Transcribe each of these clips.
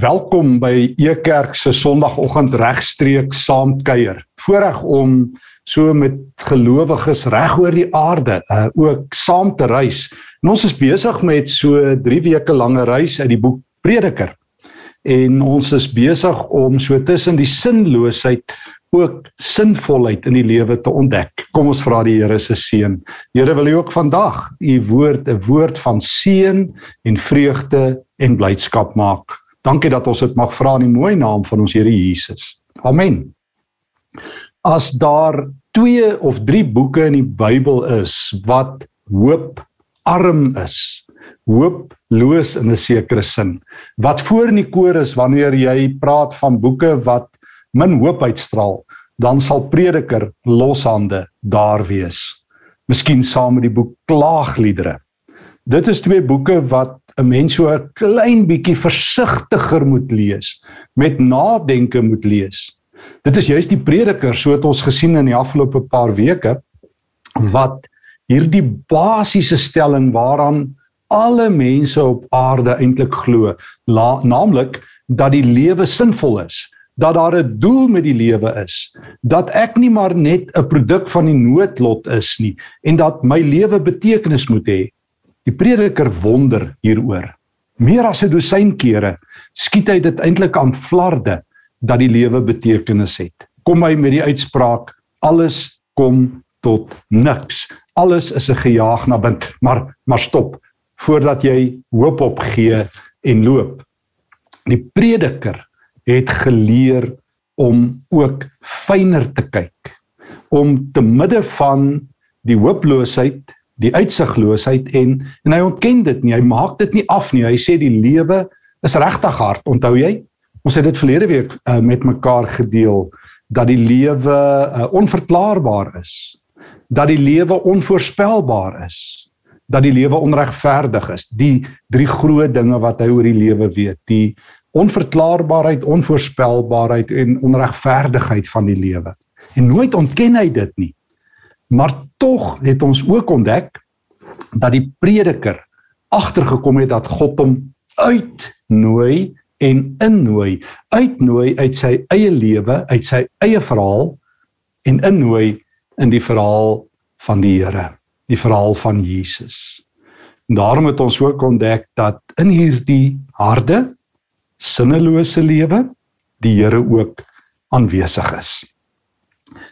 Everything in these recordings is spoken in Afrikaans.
Welkom by Ekerk se Sondagoggend regstreeks saamkuier. Voorreg om so met gelowiges reg oor die aarde uh, ook saam te reis. En ons is besig met so 3 weke lange reis uit die boek Prediker. En ons is besig om so tussen die sinloosheid ook sinvolheid in die lewe te ontdek. Kom ons vra die Here se seën. Here wil U ook vandag U woord 'n woord van seën en vreugde en blydskap maak. Dankie dat ons dit mag vra in die mooi naam van ons Here Jesus. Amen. As daar 2 of 3 boeke in die Bybel is wat hoop arm is, hooploos in 'n sekere sin, wat voor in die koor is wanneer jy praat van boeke wat min hoop uitstraal, dan sal Prediker loshande daar wees. Miskien saam met die boek Klaagliedere. Dit is twee boeke wat 'n mens so 'n klein bietjie versigtiger moet lees, met nadenke moet lees. Dit is juist die prediker so het ons gesien in die afgelope paar weke wat hierdie basiese stelling waaraan alle mense op aarde eintlik glo, naamlik dat die lewe sinvol is, dat daar 'n doel met die lewe is, dat ek nie maar net 'n produk van die noodlot is nie en dat my lewe betekenis moet hê. Die prediker wonder hieroor. Meer as 'n dosyn kere skiet hy dit eintlik aan flarde dat die lewe betekenis het. Kom hy met die uitspraak alles kom tot niks. Alles is 'n gejaag na bind, maar maar stop voordat jy hoop opgee en loop. Die prediker het geleer om ook fyner te kyk om te midde van die hooploosheid die uitsigloosheid en en hy ontken dit nie. Hy maak dit nie af nie. Hy sê die lewe is regtig hard. Onthou jy? Ons het dit verlede week uh, met mekaar gedeel dat die lewe uh, onverklaarbaar is. Dat die lewe onvoorspelbaar is. Dat die lewe onregverdig is. Die drie groot dinge wat hy oor die lewe weet. Die onverklaarbaarheid, onvoorspelbaarheid en onregverdigheid van die lewe. En nooit ontken hy dit nie. Maar tog het ons ook ontdek dat die prediker agtergekom het dat God hom uitnooi en innooi, uitnooi uit sy eie lewe, uit sy eie verhaal en innooi in die verhaal van die Here, die verhaal van Jesus. En daarom het ons ook ontdek dat in hierdie harde, sinnelose lewe die Here ook aanwesig is.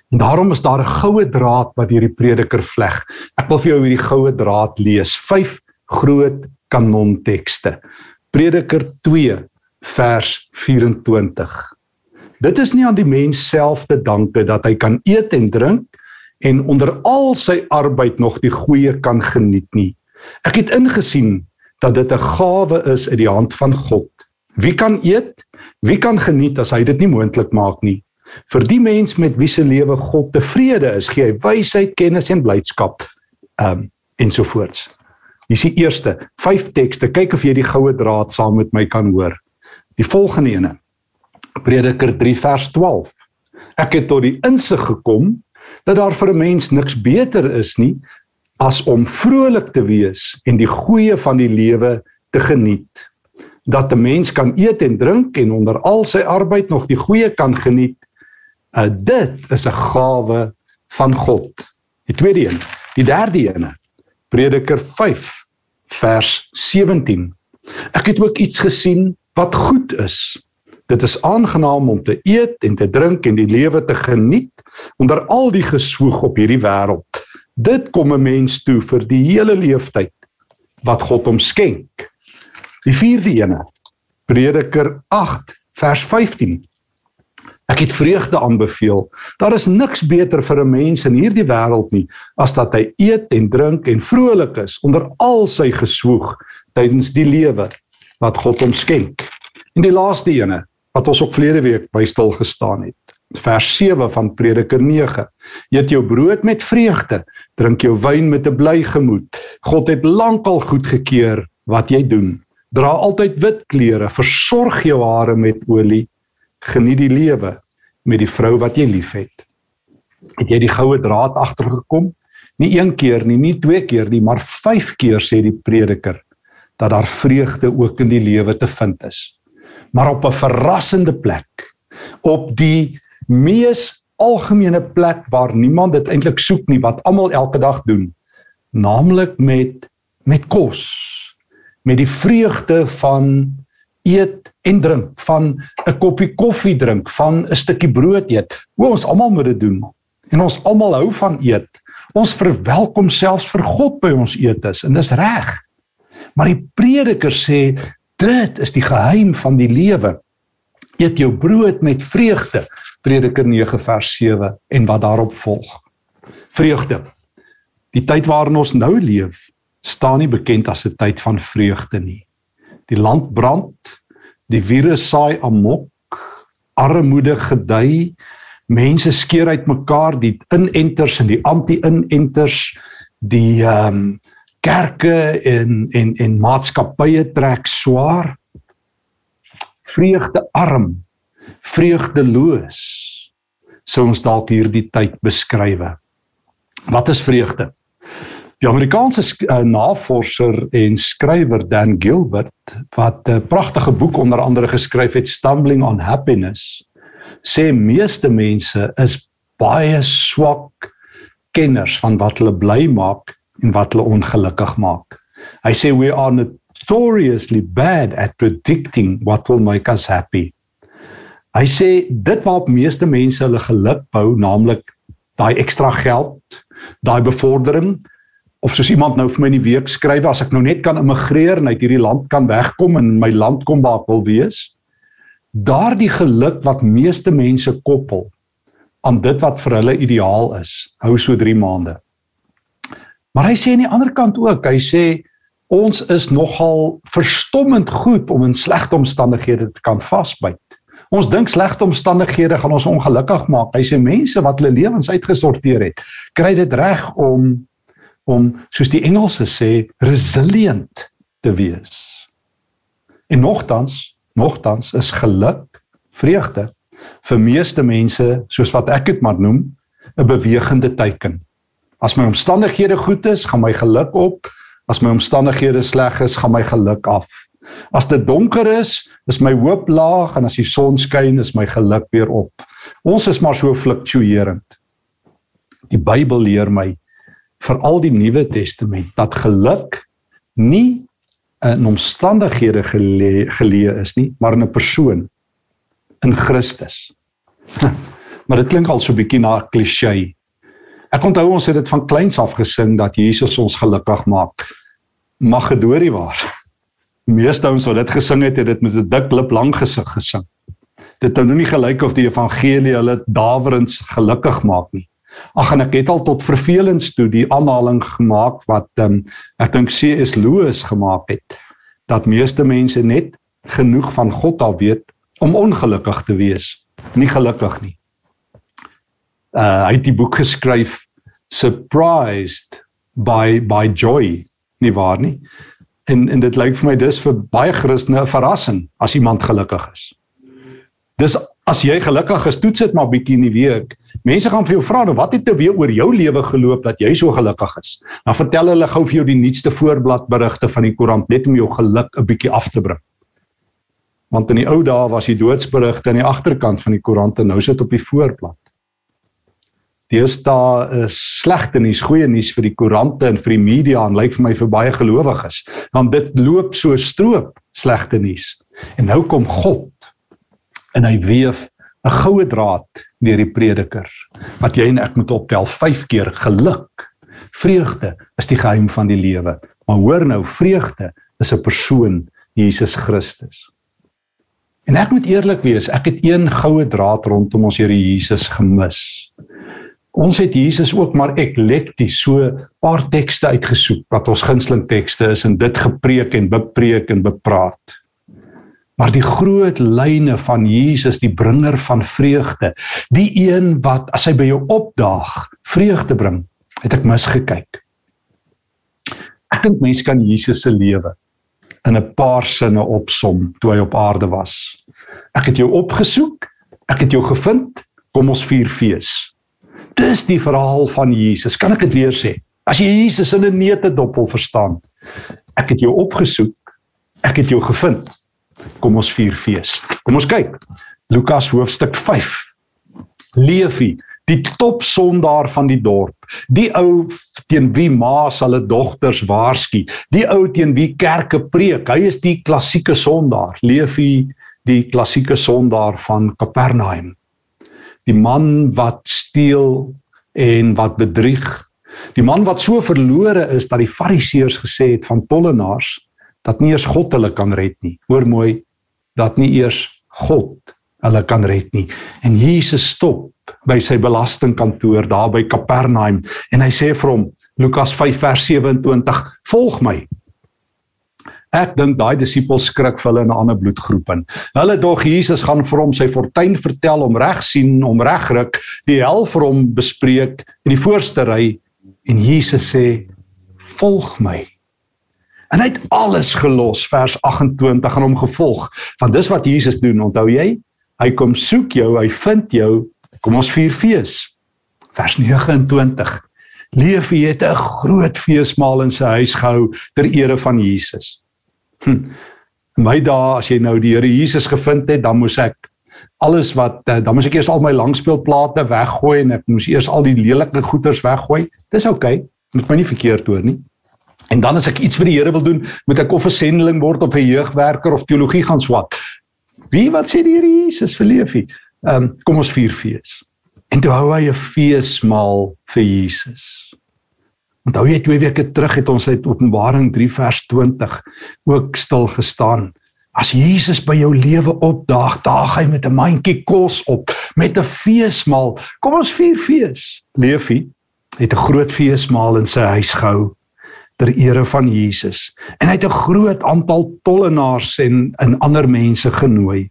En daarom is daar 'n goue draad wat hierdie prediker vleg. Ek wil vir jou hierdie goue draad lees. 5 groot kanontekste. Prediker 2 vers 24. Dit is nie aan die mens self te danke dat hy kan eet en drink en onder al sy arbeid nog die goeie kan geniet nie. Ek het ingesien dat dit 'n gawe is uit die hand van God. Wie kan eet? Wie kan geniet as hy dit nie moontlik maak nie? Vir die mens met wie se lewe God tevrede is, gee hy wysheid, kennis en blydskap. Um ensovoorts. Hier is die eerste 5 tekste. Kyk of jy die goue draad saam met my kan hoor. Die volgende ene. Prediker 3 vers 12. Ek het tot die insig gekom dat daar vir 'n mens niks beter is nie as om vrolik te wees en die goeie van die lewe te geniet. Dat 'n mens kan eet en drink en onder al sy arbeid nog die goeie kan geniet Uh, dit is 'n gawe van God. Die tweede een, die derde een. Prediker 5 vers 17. Ek het ook iets gesien wat goed is. Dit is aangenaam om te eet en te drink en die lewe te geniet onder al die geswoeg op hierdie wêreld. Dit kom 'n mens toe vir die hele leeftyd wat God hom skenk. Die vierde een. Prediker 8 vers 15. Ek het vreugde aanbeveel. Daar is niks beter vir 'n mens in hierdie wêreld nie as dat hy eet en drink en vrolik is onder al sy geswoeg tydens die lewe wat God hom skenk. En die laaste ene wat ons op verlede week by stil gestaan het. Vers 7 van Prediker 9. Eet jou brood met vreugde, drink jou wyn met 'n bly gemoed. God het lankal goedgekeur wat jy doen. Dra altyd wit klere, versorg jou hare met olie geniet die lewe met die vrou wat jy liefhet. Het jy die goue draad agtergekom? Nie een keer nie, nie twee keer nie, maar 5 keer sê die prediker dat daar vreugde ook in die lewe te vind is. maar op 'n verrassende plek. Op die mees algemene plek waar niemand dit eintlik soek nie wat almal elke dag doen, naamlik met met kos, met die vreugde van eet en drink, van 'n koppie koffie drink, van 'n stukkie brood eet. O, ons almal moet dit doen. En ons almal hou van eet. Ons verwelkom selfs vir God by ons eetes en dis reg. Maar die prediker sê dit is die geheim van die lewe. Eet jou brood met vreugde. Prediker 9 vers 7 en wat daarop volg. Vreugde. Die tyd waarin ons nou leef, staan nie bekend as 'n tyd van vreugde nie. Die land brand, die virus saai amok, armoede gedei, mense skeer uitmekaar, die inenters en die anti-inenters, die ehm um, kerke en en en maatskappye trek swaar. Vreugde arm, vreugdeloos. Sou ons dalk hierdie tyd beskrywe. Wat is vreugde? Die Amerikaanse uh, navorser en skrywer Dan Gilbert wat 'n pragtige boek onder andere geskryf het Stumbling on Happiness sê meeste mense is baie swak kenners van wat hulle bly maak en wat hulle ongelukkig maak. Hy sê we are notoriously bad at predicting what will make us happy. Hy sê dit waarop meeste mense hulle geluk bou, naamlik daai ekstra geld, daai bevordering, of soos iemand nou vir my in die week skryf as ek nou net kan immigreer en uit hierdie land kan wegkom en my land kom waar ek wil wees daardie geluk wat meeste mense koppel aan dit wat vir hulle ideaal is hou so 3 maande maar hy sê aan die ander kant ook hy sê ons is nogal verstommend goed om in slegte omstandighede te kan vasbyt Ons dink slegte omstandighede gaan ons ongelukkig maak. Hy sê mense wat hulle lewens uitgesorteer het, kry dit reg om om soos die Engelse sê resilient te wees. En nogtans, nogtans is geluk, vreugde vir meeste mense, soos wat ek dit maar noem, 'n bewegende teiken. As my omstandighede goed is, gaan my geluk op. As my omstandighede sleg is, gaan my geluk af. As dit donker is, is my hoop laag en as die son skyn, is my geluk weer op. Ons is maar so fluktuerend. Die Bybel leer my veral die Nuwe Testament dat geluk nie in omstandighede geleë geleë is nie, maar in 'n persoon in Christus. maar dit klink al so 'n bietjie na 'n klisjé. Ek onthou ons het dit van kleins af gesing dat Jesus ons gelukkig maak. Magedorie waar. Meeste ouens wat dit gesing het, het dit met 'n dik lip lank gesig gesing. Dit het nou nie gelyk of die evangelie hulle dawerends gelukkig maak nie. Ag en ek het al tot vervelings toe die aanhaling gemaak wat um, ek dink C.S. Lewis gemaak het dat meeste mense net genoeg van God al weet om ongelukkig te wees, nie gelukkig nie. Uh hy het die boek geskryf surprised by by joy, nie waar nie? En en dit lyk vir my dis vir baie Christene 'n verrassing as iemand gelukkig is. Dis as jy gelukkig is, toets dit maar bietjie in die week. Mense gaan vir jou vra nou wat het te weer oor jou lewe geloop dat jy so gelukkig is. Dan vertel hulle gou vir jou die nuutste voorblad berigte van die koerant net om jou geluk 'n bietjie af te bring. Want in die ou dae was die doodsberigte aan die agterkant van die koerant en nou sit op die voorblad. Deesdae is slegte nuus, goeie nuus vir die koerante en vir die media en lyk vir my vir baie gelowiges. Want dit loop so stroop slegte nuus. En nou kom God en hy weef 'n goue draad deur die prediker wat jy en ek moet optel 5 keer geluk. Vreugde is die geheim van die lewe maar hoor nou vreugde is 'n persoon Jesus Christus. En ek moet eerlik wees ek het een goue draad rondom ons Here Jesus gemis. Ons het Jesus ook maar eklekties so paar tekste uitgesoek wat ons gunsteling tekste is en dit gepreek en bepreek en bepraat maar die groot lyne van Jesus die bringer van vreugde die een wat as hy by jou opdaag vreugde bring het ek misgekyk. Ek dink mense kan Jesus se lewe in 'n paar sinne opsom toe hy op aarde was. Ek het jou opgesoek ek het jou gevind kom ons vier fees. Dis die verhaal van Jesus. Kan ek dit weer sê? As jy Jesus in 'n neete dop wil verstaan ek het jou opgesoek ek het jou gevind Kom ons vier fees. Kom ons kyk. Lukas hoofstuk 5. Leefie, die top sondaar van die dorp. Die ou teen wie ma se hulle dogters waarsku. Die ou teen wie kerke preek. Hy is die klassieke sondaar. Leefie, die klassieke sondaar van Kapernaum. Die man wat steel en wat bedrieg. Die man wat so verlore is dat die fariseërs gesê het van tollenaars dat nie eers God hulle kan red nie. Hoor mooi, dat nie eers God hulle kan red nie. En Jesus stop by sy belastingkantoor daar by Kapernaum en hy sê vir hom Lukas 5 vers 27: "Volg my." Ek dink daai disippels skrik vir hulle in 'n ander bloedgroep in. Hulle dog Jesus gaan vir hom sy fortuin vertel om reg sien, om reg ruk, die hel vir hom bespreek in die voorste ry en Jesus sê: "Volg my." En hy het alles gelos vers 28 en hom gevolg. Want dis wat Jesus doen, onthou jy? Hy kom soek jou, hy vind jou. Kom ons vier fees. Vers 29. Leef hy het 'n groot feesmaal in sy huis gehou ter ere van Jesus. Hm. My dae as jy nou die Here Jesus gevind het, dan moes ek alles wat eh, dan moes ek eers al my langspeelplate weggooi en ek moes eers al die lelike goeders weggooi. Dis oukei. Okay. Moet my nie verkeerd hoor nie. En dan as ek iets vir die Here wil doen, moet ek of 'n sendeling word of 'n jeugwerker of teologie gaan swat. Wie wat sê die Here Jesus vir Leefie? Ehm um, kom ons vier fees. En toe hou hy 'n feesmaal vir Jesus. Onthou jy twee weke terug het ons uit Openbaring 3 vers 20 ook stil gestaan. As Jesus by jou lewe opdaag, daag hy met 'n mandjie kos op, met 'n feesmaal. Kom ons vier fees. Leefie het 'n groot feesmaal in sy huis gehou ter ere van Jesus. En hy het 'n groot aantal tollenaars en in ander mense genooi.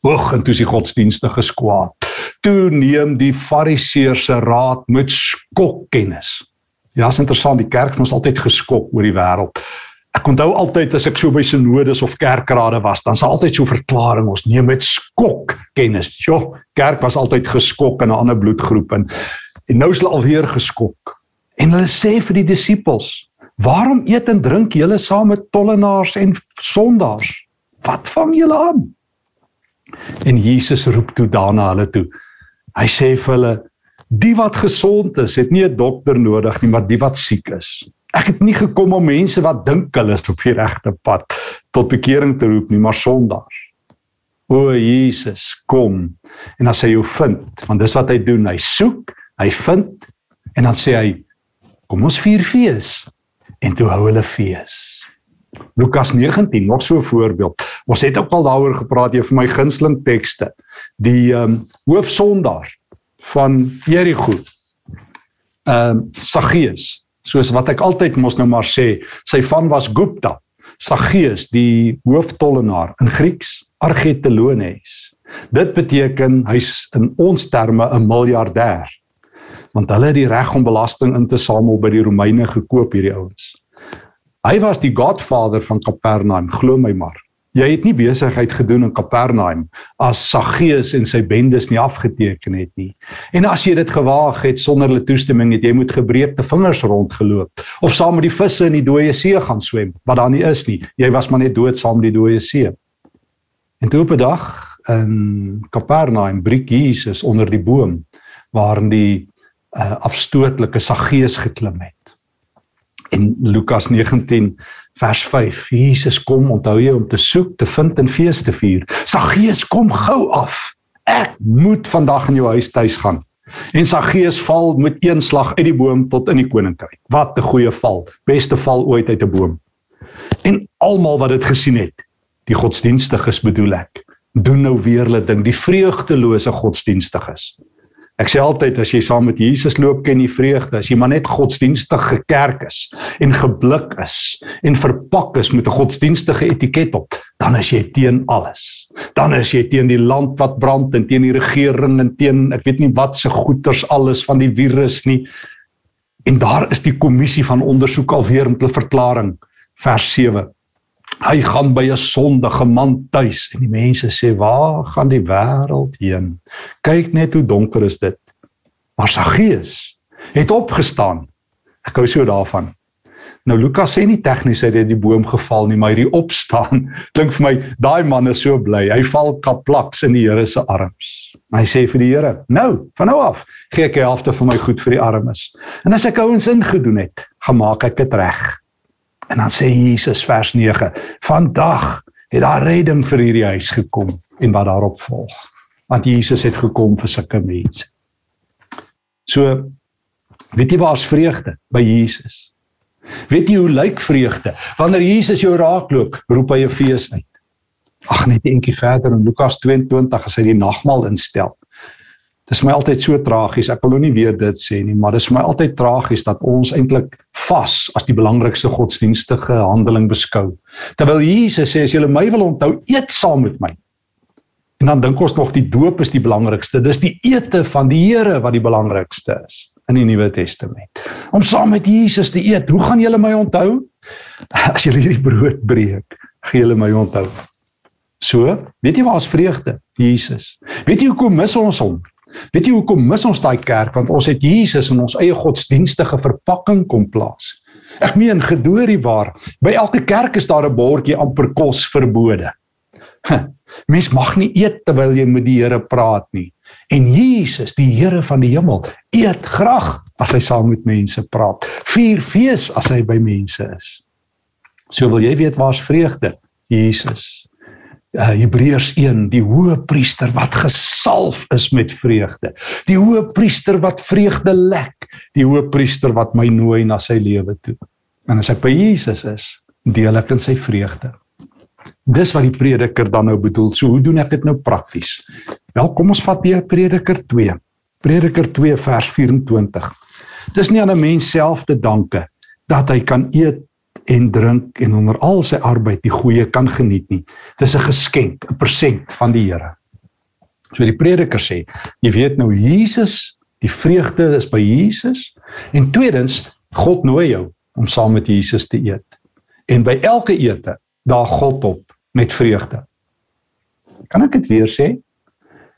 Hoog en toe is die godsdienstige skwaad. Toe neem die fariseërs se raad met skokkennis. Ja, is interessant, die kerk ons altyd geskok oor die wêreld. Ek onthou altyd as ek so by synodes of kerkrade was, dan sal altyd so verklaring ons neem met skok kennis. Jo, kerk was altyd geskok in 'n ander bloedgroep en en nou is hulle alweer geskok. En hulle sê vir die disippels: "Waarom eet en drink julle saam met tollenaars en sondaars? Wat vang julle aan?" En Jesus roep toe daarna hulle toe. Hy sê vir hulle: "Die wat gesond is, het nie 'n dokter nodig nie, maar die wat siek is. Ek het nie gekom om mense wat dink hulle is op die regte pad tot bekering te roep nie, maar sondaars." O Jesus, kom. En as hy jou vind, want dis wat hy doen, hy soek, hy vind en dan sê hy Kom ons vier fees. En toe hou hulle fees. Lukas 19, nog so 'n voorbeeld. Ons het ook al daaroor gepraat, een van my gunsteling tekste. Die ehm um, hoofsondaar van Jerigo. Ehm um, Saggeus, soos wat ek altyd mos nou maar sê, sy van was Gupta. Saggeus, die hooftollenaar in Grieks, Argetelones. Dit beteken hy's in ons terme 'n miljardêr want hulle het die reg om belasting in te samel by die Romeine gekoop hierdie ouens. Hy was die godfather van Capernaum, glo my maar. Jy het nie besigheid gedoen in Capernaum as Saggeus en sy bendes nie afgeteken het nie. En as jy dit gewaag het sonder hulle toestemming, het jy moet gebreekte vingers rondgeloop of saam met die visse in die dooie see gaan swem, wat daar nie is nie. Jy was maar net dood saam met die dooie see. En toe op 'n dag in Capernaum breek Jesus onder die boom waarin die uh, afstootlike Saggeus geklim het. In Lukas 19 vers 5, Jesus kom, onthou jy om te soek, te vind en fees te vier. Saggeus kom gou af. Ek moet vandag in jou huis tuis gaan. En Saggeus val met een slag uit die boom tot in die koninkryk. Wat 'n goeie val. Beste val ooit uit 'n boom. En almal wat dit gesien het, die godsdienstiges bedoel ek, doen nou weer hulle ding, die vreugdelose godsdienstiges. Ek sê altyd as jy saam met Jesus loop, ken jy vreugde. As jy maar net godsdienstig gekerk is en geblik is en verpak is met 'n godsdienstige etiket op, dan is jy teen alles. Dan is jy teen die land wat brand en teen die regering en teen ek weet nie wat se goeters alles van die virus nie. En daar is die kommissie van ondersoek alweer met 'n verklaring vers Hy gaan by 'n sondige man tuis en die mense sê: "Waar gaan die wêreld heen? Kyk net hoe donker is dit." Maar sy gees het opgestaan. Ek hou so daarvan. Nou Lukas sê nie tegnies hy het die boom geval nie, maar hierdie opstaan klink vir my daai man is so bly. Hy val kaplaks in die Here se arms. Hy sê vir die Here: "Nou, van nou af gee ek die helfte van my goed vir die armes. En as ek ouens ingedoen het, gemaak ek dit reg." En dan sê Jesus vers 9: "Vandag het daar redding vir hierdie huis gekom en wat daarop volg." Want Jesus het gekom vir sulke mense. So weet jy waar's vreugde by Jesus? Weet jy hoe lyk vreugde? Wanneer Jesus jou raakloop, roep hy 'n fees uit. Ag net eentjie verder in Lukas 22 as hy die nagmaal instel. Dit is my altyd so tragies. Ek wil nou nie weer dit sê nie, maar dit is vir my altyd tragies dat ons eintlik vas as die belangrikste godsdienstige handeling beskou. Terwyl Jesus sê as jy my wil onthou, eet saam met my. En dan dink ons nog die doop is die belangrikste. Dis die ete van die Here wat die belangrikste is in die Nuwe Testament. Om saam met Jesus te eet. Hoe gaan julle my onthou? As julle hierdie brood breek, gaan julle my onthou. So, weet jy waar is vreugde? Jesus. Weet jy hoekom mis ons hom? Weet jy hoekom mis ons daai kerk want ons het Jesus in ons eie godsdienstige verpakking kom plaas. Ek meen gedoorie waar by elke kerk is daar 'n bordjie amper kos verbode. Mens mag nie eet terwyl jy met die Here praat nie. En Jesus, die Here van die hemel, eet graag as hy saam met mense praat. Vier fees as hy by mense is. So wil jy weet waar's vreugde? Jesus. Uh, Hebreërs 1, die hoëpriester wat gesalf is met vreugde. Die hoëpriester wat vreugde lek. Die hoëpriester wat my nooi na sy lewe toe. En as ek by Jesus is, deel ek in sy vreugde. Dis wat die prediker dan nou bedoel. So hoe doen ek dit nou prakties? Wel, kom ons vat weer Prediker 2. Prediker 2 vers 24. Dis nie aan 'n mens self te danke dat hy kan eet en drink en onder al sy arbeid die goeie kan geniet nie. Dis 'n geskenk, 'n persent van die Here. So die prediker sê, jy weet nou Jesus, die vreugde is by Jesus en tweedens God nooi jou om saam met Jesus te eet. En by elke ete daag God op met vreugde. Kan ek dit weer sê?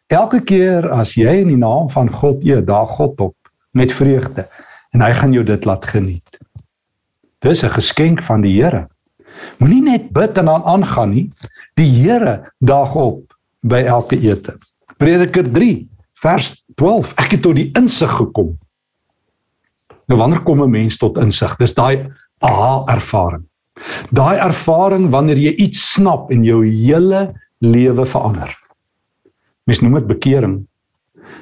Elke keer as jy in die naam van God eet, daag God op met vreugde en hy gaan jou dit laat geniet. Dis 'n geskenk van die Here. Moenie net bid en dan aangaan nie. Die Here daag op by elke ete. Prediker 3 vers 12. Ek het tot die insig gekom. Nou wanneer kom 'n mens tot insig? Dis daai aha ervaring. Daai ervaring wanneer jy iets snap en jou hele lewe verander. Mens noem dit bekering.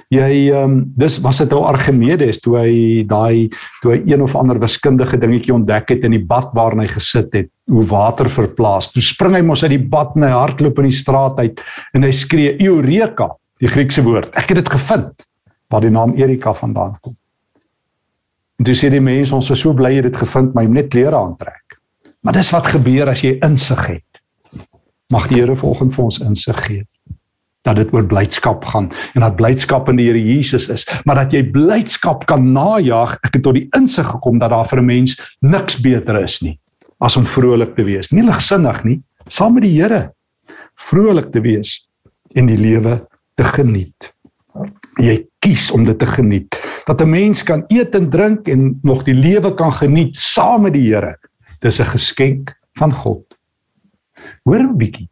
Jy ehm um, dis was dit ou Archimedes toe hy daai toe hy een of ander wiskundige dingetjie ontdek het in die bad waarin hy gesit het, hoe water verplaas. Toe spring hy mos uit die bad en hy hardloop in die straat uit en hy skree Eureka, die Griekse woord. Ek het dit gevind waar die naam Erika vandaan kom. En toe sê die mense ons is so bly jy het dit gevind, maar jy moet net klere aantrek. Maar dis wat gebeur as jy insig het. Mag die Here volgens vir ons insig gee dat dit oor blydskap gaan en dat blydskap in die Here Jesus is, maar dat jy blydskap kan najag. Ek het tot die insig gekom dat daar vir 'n mens niks beter is nie as om vrolik te wees. Nie ligsinnig nie, saam met die Here vrolik te wees en die lewe te geniet. Jy kies om dit te geniet. Dat 'n mens kan eet en drink en nog die lewe kan geniet saam met die Here Dis 'n geskenk van God. Hoor 'n bietjie.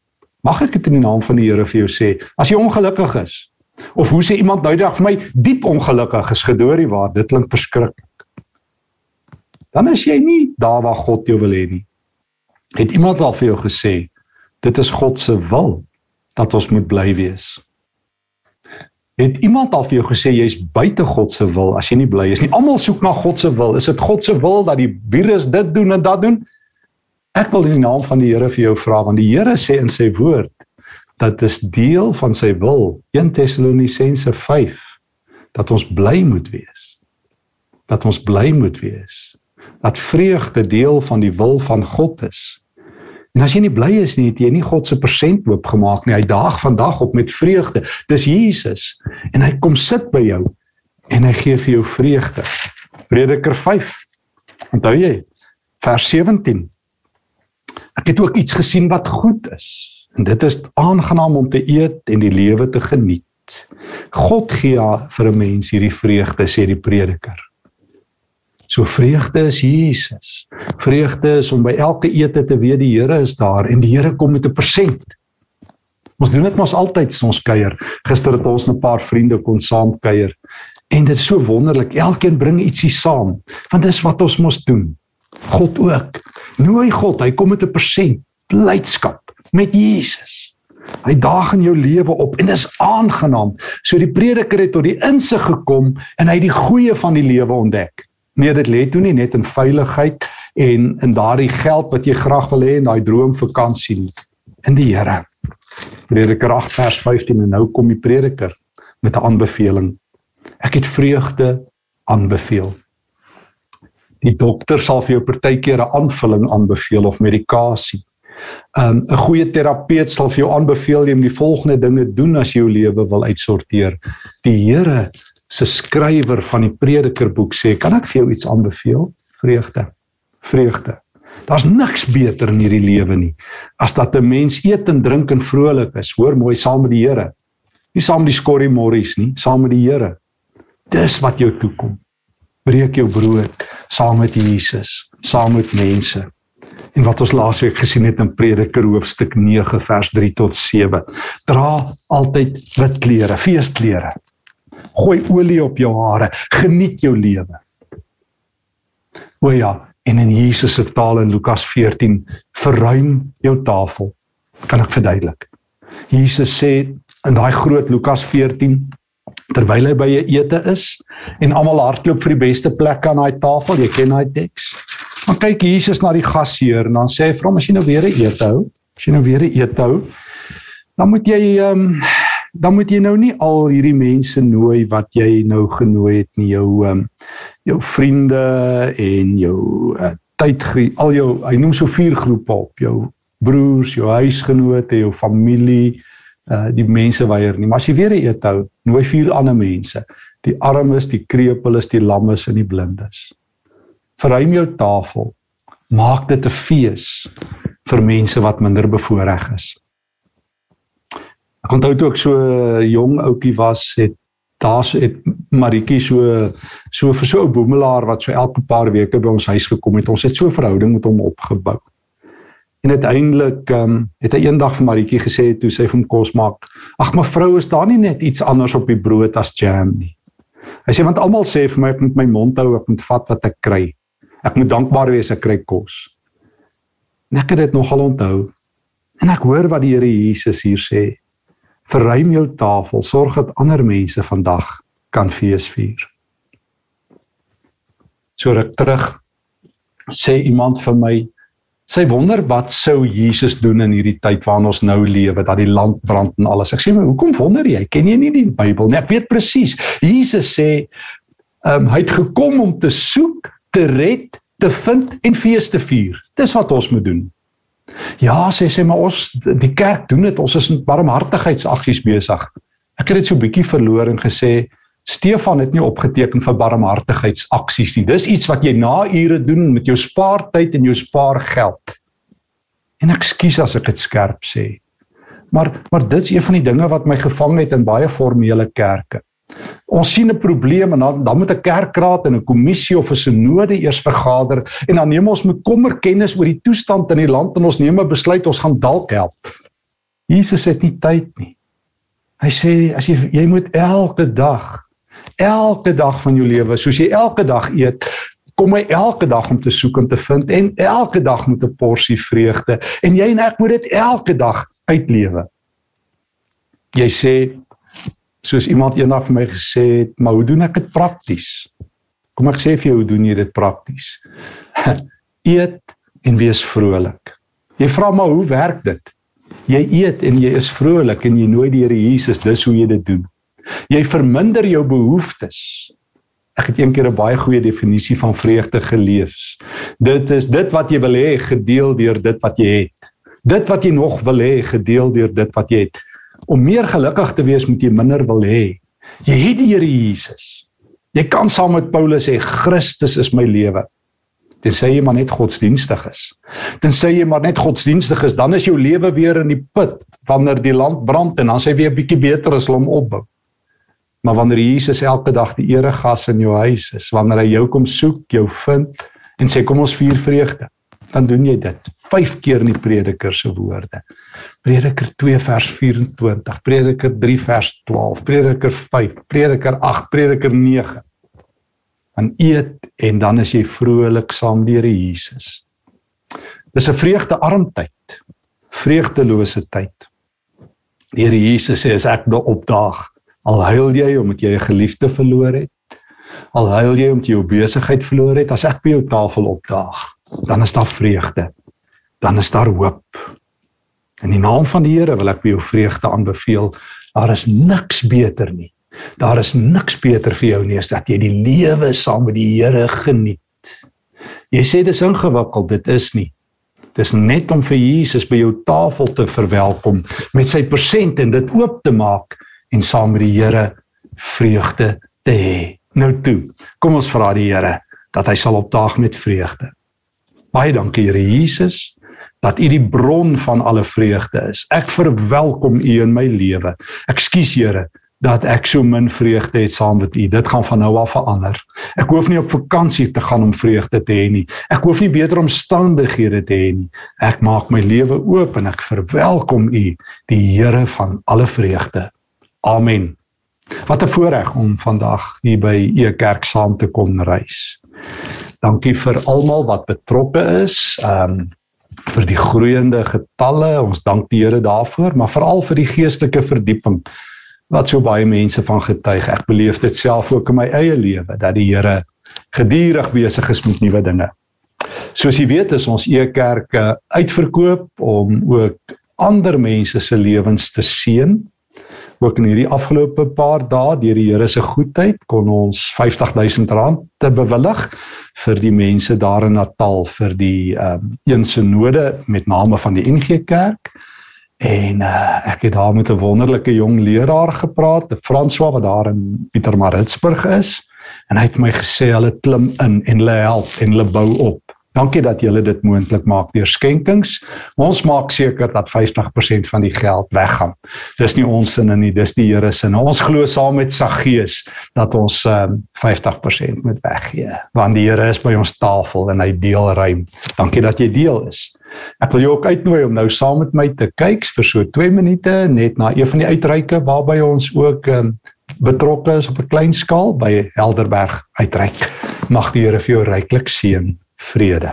Mag ek dit in die naam van die Here vir jou sê? As jy ongelukkig is, of hoe sê iemand nou die dag vir my diep ongelukkig is gedoorie waar dit klink verskriklik. Dan is jy nie daar waar God jou wil hê nie. Het iemand al vir jou gesê dit is God se wil dat ons moet bly wees? Het iemand al vir jou gesê jy's buite God se wil as jy nie bly is nie? Almal soek na God se wil. Is dit God se wil dat die virus dit doen en dat doen? Ek wil in die naam van die Here vir jou vra want die Here sê in sy woord dat dit deel van sy wil 1 Tessalonisense 5 dat ons bly moet wees. Dat ons bly moet wees. Dat vreugde deel van die wil van God is. En as jy nie bly is nie, het jy nie God se persent oopgemaak nie. Hy daag vandag op met vreugde. Dis Jesus en hy kom sit by jou en hy gee vir jou vreugde. Prediker 5. Onthou jy? Vers 17. Ek het ook iets gesien wat goed is. En dit is aangenaam om te eet en die lewe te geniet. God gee vir 'n mens hierdie vreugde sê die prediker. So vreugde is Jesus. Vreugde is om by elke ete te weet die Here is daar en die Here kom met 'n persent. Ons doen dit mos altyd ons kuier. Gister het ons 'n paar vriende kon saam kuier. En dit is so wonderlik. Elkeen bring ietsie saam. Want dis wat ons mos doen. God ook. Nooi God, hy kom met 'n persent blydskap met Jesus. Hy daag in jou lewe op en is aangenaam. So die prediker het tot die insig gekom en hy het die goeie van die lewe ontdek. Nee, dit lê toe nie net in veiligheid en in daardie geld wat jy graag wil hê en daai droomvakansie nie. In die Here. Prediker 8 vers 15 en nou kom die prediker met 'n aanbeveling. Ek het vreugde aanbeveel. Die dokter sal vir jou partykeer 'n aanvulling aanbeveel of medikasie. Um, 'n goeie terapeut sal vir jou aanbeveel jy moet die volgende dinge doen as jy jou lewe wil uitsorteer. Die Here se skrywer van die Predikerboek sê, "Kan ek vir jou iets aanbeveel? Vreugde. Vreugde. Daar's niks beter in hierdie lewe nie as dat 'n mens eet en drink en vrolik is, hoor mooi saam met die Here. Nie saam met die skorrie morries nie, saam met die Here. Dis wat jou toekom. Breek jou brood saam met Jesus, saam met mense. En wat ons laasweek gesien het in Prediker hoofstuk 9 vers 3 tot 7. Dra altyd wit klere, feesklere gooi olie op jou hare, geniet jou lewe. O ja, en in Jesus se taal in Lukas 14, verruim jou tafel. Kan ek verduidelik? Jesus sê in daai groot Lukas 14 terwyl hy by 'n ete is en almal hardloop vir die beste plek aan daai tafel, jy ken daai teks. Maar kyk Jesus na die gasheer en dan sê hy vir hom as jy nou weer 'n ete hou, as jy nou weer 'n ete hou, dan moet jy ehm um, dan moet jy nou nie al hierdie mense nooi wat jy nou genooi het nie jou um, jou vriende en jou uh, tyd al jou hy noem so vier groepe op jou broers, jou huisgenote, jou familie, uh die mense weier nie. Maar as jy weer eet hou, nooi vier ander mense. Die armes, die krepeles, die lammes en die blindes. Verruim jou tafel. Maak dit 'n fees vir mense wat minder bevoordeel is. Ek onthou toe ek so jong ouetjie was, het daar het Maritjie so so vir so 'n boemelaar wat so elke paar weke by ons huis gekom het. Ons het so 'n verhouding met hom opgebou. En uiteindelik ehm um, het hy eendag vir Maritjie gesê toe sy hom kos maak: "Ag mevrou, is daar nie net iets anders op die brood as jam nie?" Hy sê want almal sê vir my ek moet my mond hou, ek moet vat wat ek kry. Ek moet dankbaar wees ek kry kos. En ek het dit nogal onthou. En ek hoor wat die Here Jesus hier sê verruim jou tafel, sorg dat ander mense vandag kan fees vier. So ruk terug sê iemand vir my sy wonder wat sou Jesus doen in hierdie tyd waarin ons nou lewe dat die land brand en alles. Ek sê maar hoekom wonder jy? Ken jy nie die Bybel nie? Ek weet presies. Jesus sê ehm um, hy het gekom om te soek, te red, te vind en fees te vier. Dis wat ons moet doen. Ja, sê sê maar ons die kerk doen dit. Ons is met barmhartigheidsaksies besig. Ek het dit so bietjie verloor en gesê Stefan het nie opgeteken vir barmhartigheidsaksies nie. Dis iets wat jy na ure doen met jou spaartyd en jou spaargeld. En ek skuis as ek dit skerp sê. Maar maar dit's een van die dinge wat my gevang het in baie formele kerke. Ons sien 'n probleem en dan dan moet 'n kerkraad en 'n kommissie of 'n sinode eers vergader en dan neem ons met kommer kennis oor die toestand in die land en ons neem 'n besluit ons gaan dalk help. Jesus het nie tyd nie. Hy sê as jy jy moet elke dag elke dag van jou lewe soos jy elke dag eet kom hy elke dag om te soek en te vind en elke dag met 'n porsie vreugde en jy en ek moet dit elke dag uitlewe. Jy sê soos iemand eendag vir my gesê het, maar hoe doen ek dit prakties? Kom ek sê vir jou hoe doen jy dit prakties? Eet en wees vrolik. Jy vra maar hoe werk dit? Jy eet en jy is vrolik en jy nooi die Here Jesus, dis hoe jy dit doen. Jy verminder jou behoeftes. Ek het eendag 'n een baie goeie definisie van vreugde gelees. Dit is dit wat jy wil hê gedeel deur dit wat jy het. Dit wat jy nog wil hê gedeel deur dit wat jy het om meer gelukkig te wees moet jy minder wil hê. Jy het die Here Jesus. Jy kan saam met Paulus sê Christus is my lewe. Tensy jy maar net godsdienstig is. Tensy jy maar net godsdienstig is, dan is jou lewe weer in die put wanneer die land brand en dan sê weer 'n bietjie beter as hom opbou. Maar wanneer Jesus elke dag die eregas in jou huis is, wanneer hy jou kom soek, jou vind en sê kom ons vier vreugde, dan doen jy dit. 5 keer in die Prediker se woorde. Prediker 2 vers 24, Prediker 3 vers 12, Prediker 5, Prediker 8, Prediker 9. Dan eet en dan is jy vrolik saam die Here Jesus. Dis 'n vreugdearm tyd. Vreugdelose tyd. Die Here Jesus sê as ek opdaag, al huil jy omdat jy 'n geliefde verloor het, al huil jy omdat jy jou besigheid verloor het, as ek by jou tafel opdaag, dan is daar vreugde. Dan is daar hoop. In die naam van die Here wil ek by jou vreugde aanbeveel. Daar is niks beter nie. Daar is niks beter vir jou nie as dat jy die lewe saam met die Here geniet. Jy sê dis ingewikkeld, dit is nie. Dis net om vir Jesus by jou tafel te verwelkom met sy persent en dit oop te maak en saam met die Here vreugde te hê. Nou toe, kom ons vra die Here dat hy sal opdaag met vreugde. Baie dankie Here Jesus dat U die bron van alle vreugde is. Ek verwelkom U in my lewe. Ekskuus Here dat ek so min vreugde het saam met u. Dit gaan van nou af verander. Ek hoef nie op vakansie te gaan om vreugde te hê nie. Ek hoef nie beter omstandighede te hê nie. Ek maak my lewe oop en ek verwelkom u, die Here van alle vreugde. Amen. Wat 'n voorreg om vandag hier by u kerk saam te kon reis. Dankie vir almal wat betrokke is. Ehm um, vir die groeiende getalle. Ons dank die Here daarvoor, maar veral vir die geestelike verdieping wat so baie mense van getuig. Ek beleef dit self ook in my eie lewe dat die Here gedurig besig is met nuwe dinge. Soos jy weet, is ons e-kerke uitverkoop om ook ander mense se lewens te seën. Ook in hierdie afgelope paar dae deur die Here se goedheid kon ons R50000 te bewillig vir die mense daar in Natal vir die ehm um, een synode met name van die NG Kerk. En uh, ek het daar met 'n wonderlike jong leraar gepraat, François wat daar in Pietermaritzburg is, en hy het my gesê hulle klim in en hulle help en hulle bou op. Dankie dat julle dit moontlik maak deur skenkings. Ons maak seker dat 50% van die geld weggaan. Dis nie ons sinne nie, dis die Here se. Ons glo saam met Saggeus dat ons um, 50% moet weggee. Want die Here is by ons tafel en hy deel ruim. Dankie dat jy deel is. Ek wil jou ook uitnooi om nou saam met my te kyk vir so 2 minute net na een van die uitreike waarby ons ook um, betrokke is op 'n klein skaal by Helderberg uitreik. Mag die Here vir jou ryklik seën. Vrede.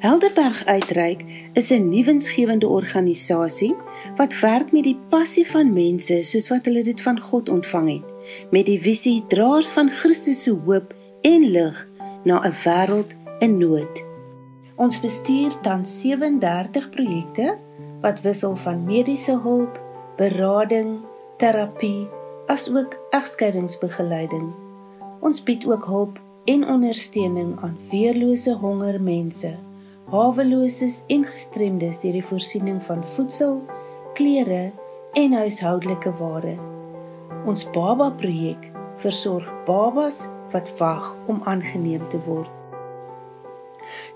Helderberg Uitreik is 'n nuwensgewende organisasie wat werk met die passie van mense soos wat hulle dit van God ontvang het, met die visie draers van Christus se hoop en lig na 'n wêreld in nood. Ons bestuur dan 37 projekte wat wissel van mediese hulp, berading, terapie, asook egskeidingsbegeleiding. Ons bied ook hulp en ondersteuning aan weerlose hongermense, haweloses en gestremdes deur die voorsiening van voedsel, klere en huishoudelike ware. Ons baba projek versorg babas wat wag om aangeneem te word.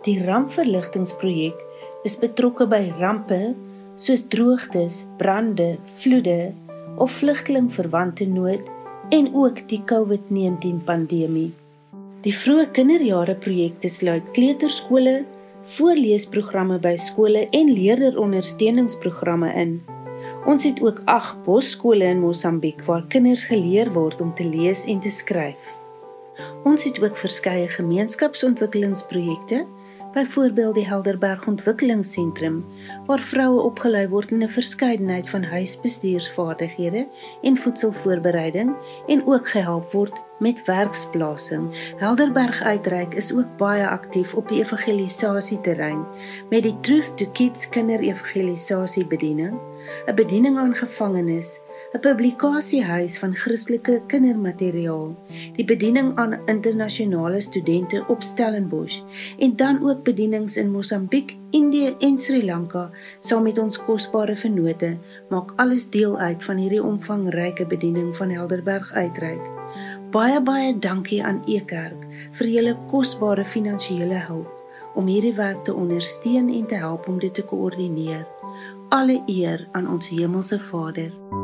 Die rampverligtingprojek is betrokke by rampe soos droogtes, brande, vloede of vlugtelingverwante nood en ook die COVID-19 pandemie. Die vroeë kinderjare projekte sluit kleuterskole, voorleesprogramme by skole en leerderondersteuningsprogramme in. Ons het ook 8 bosskole in Mosambiek waar kinders geleer word om te lees en te skryf. Ons het ook verskeie gemeenskapsontwikkelingsprojekte, byvoorbeeld die Helderberg Ontwikkelingsentrum, waar vroue opgelei word in 'n verskeidenheid van huisbestuursvaardighede en voedselvoorbereiding en ook gehelp word met werksplasing. Helderberg Uitreik is ook baie aktief op die evangelisasieterrein met die Truth to Kids kinderevangelisasie bediening, 'n bediening aan gevangenes 'n publikasiehuis van Christelike kindermateriaal, die bediening aan internasionale studente op Stellenbosch en dan ook bedienings in Mosambiek, Indië en Sri Lanka saam met ons kosbare vennote maak alles deel uit van hierdie omvangryke bediening van Helderberg uitreik. Baie baie dankie aan Ekerk vir julle kosbare finansiële hulp om hierdie werk te ondersteun en te help om dit te koördineer. Alle eer aan ons hemelse Vader.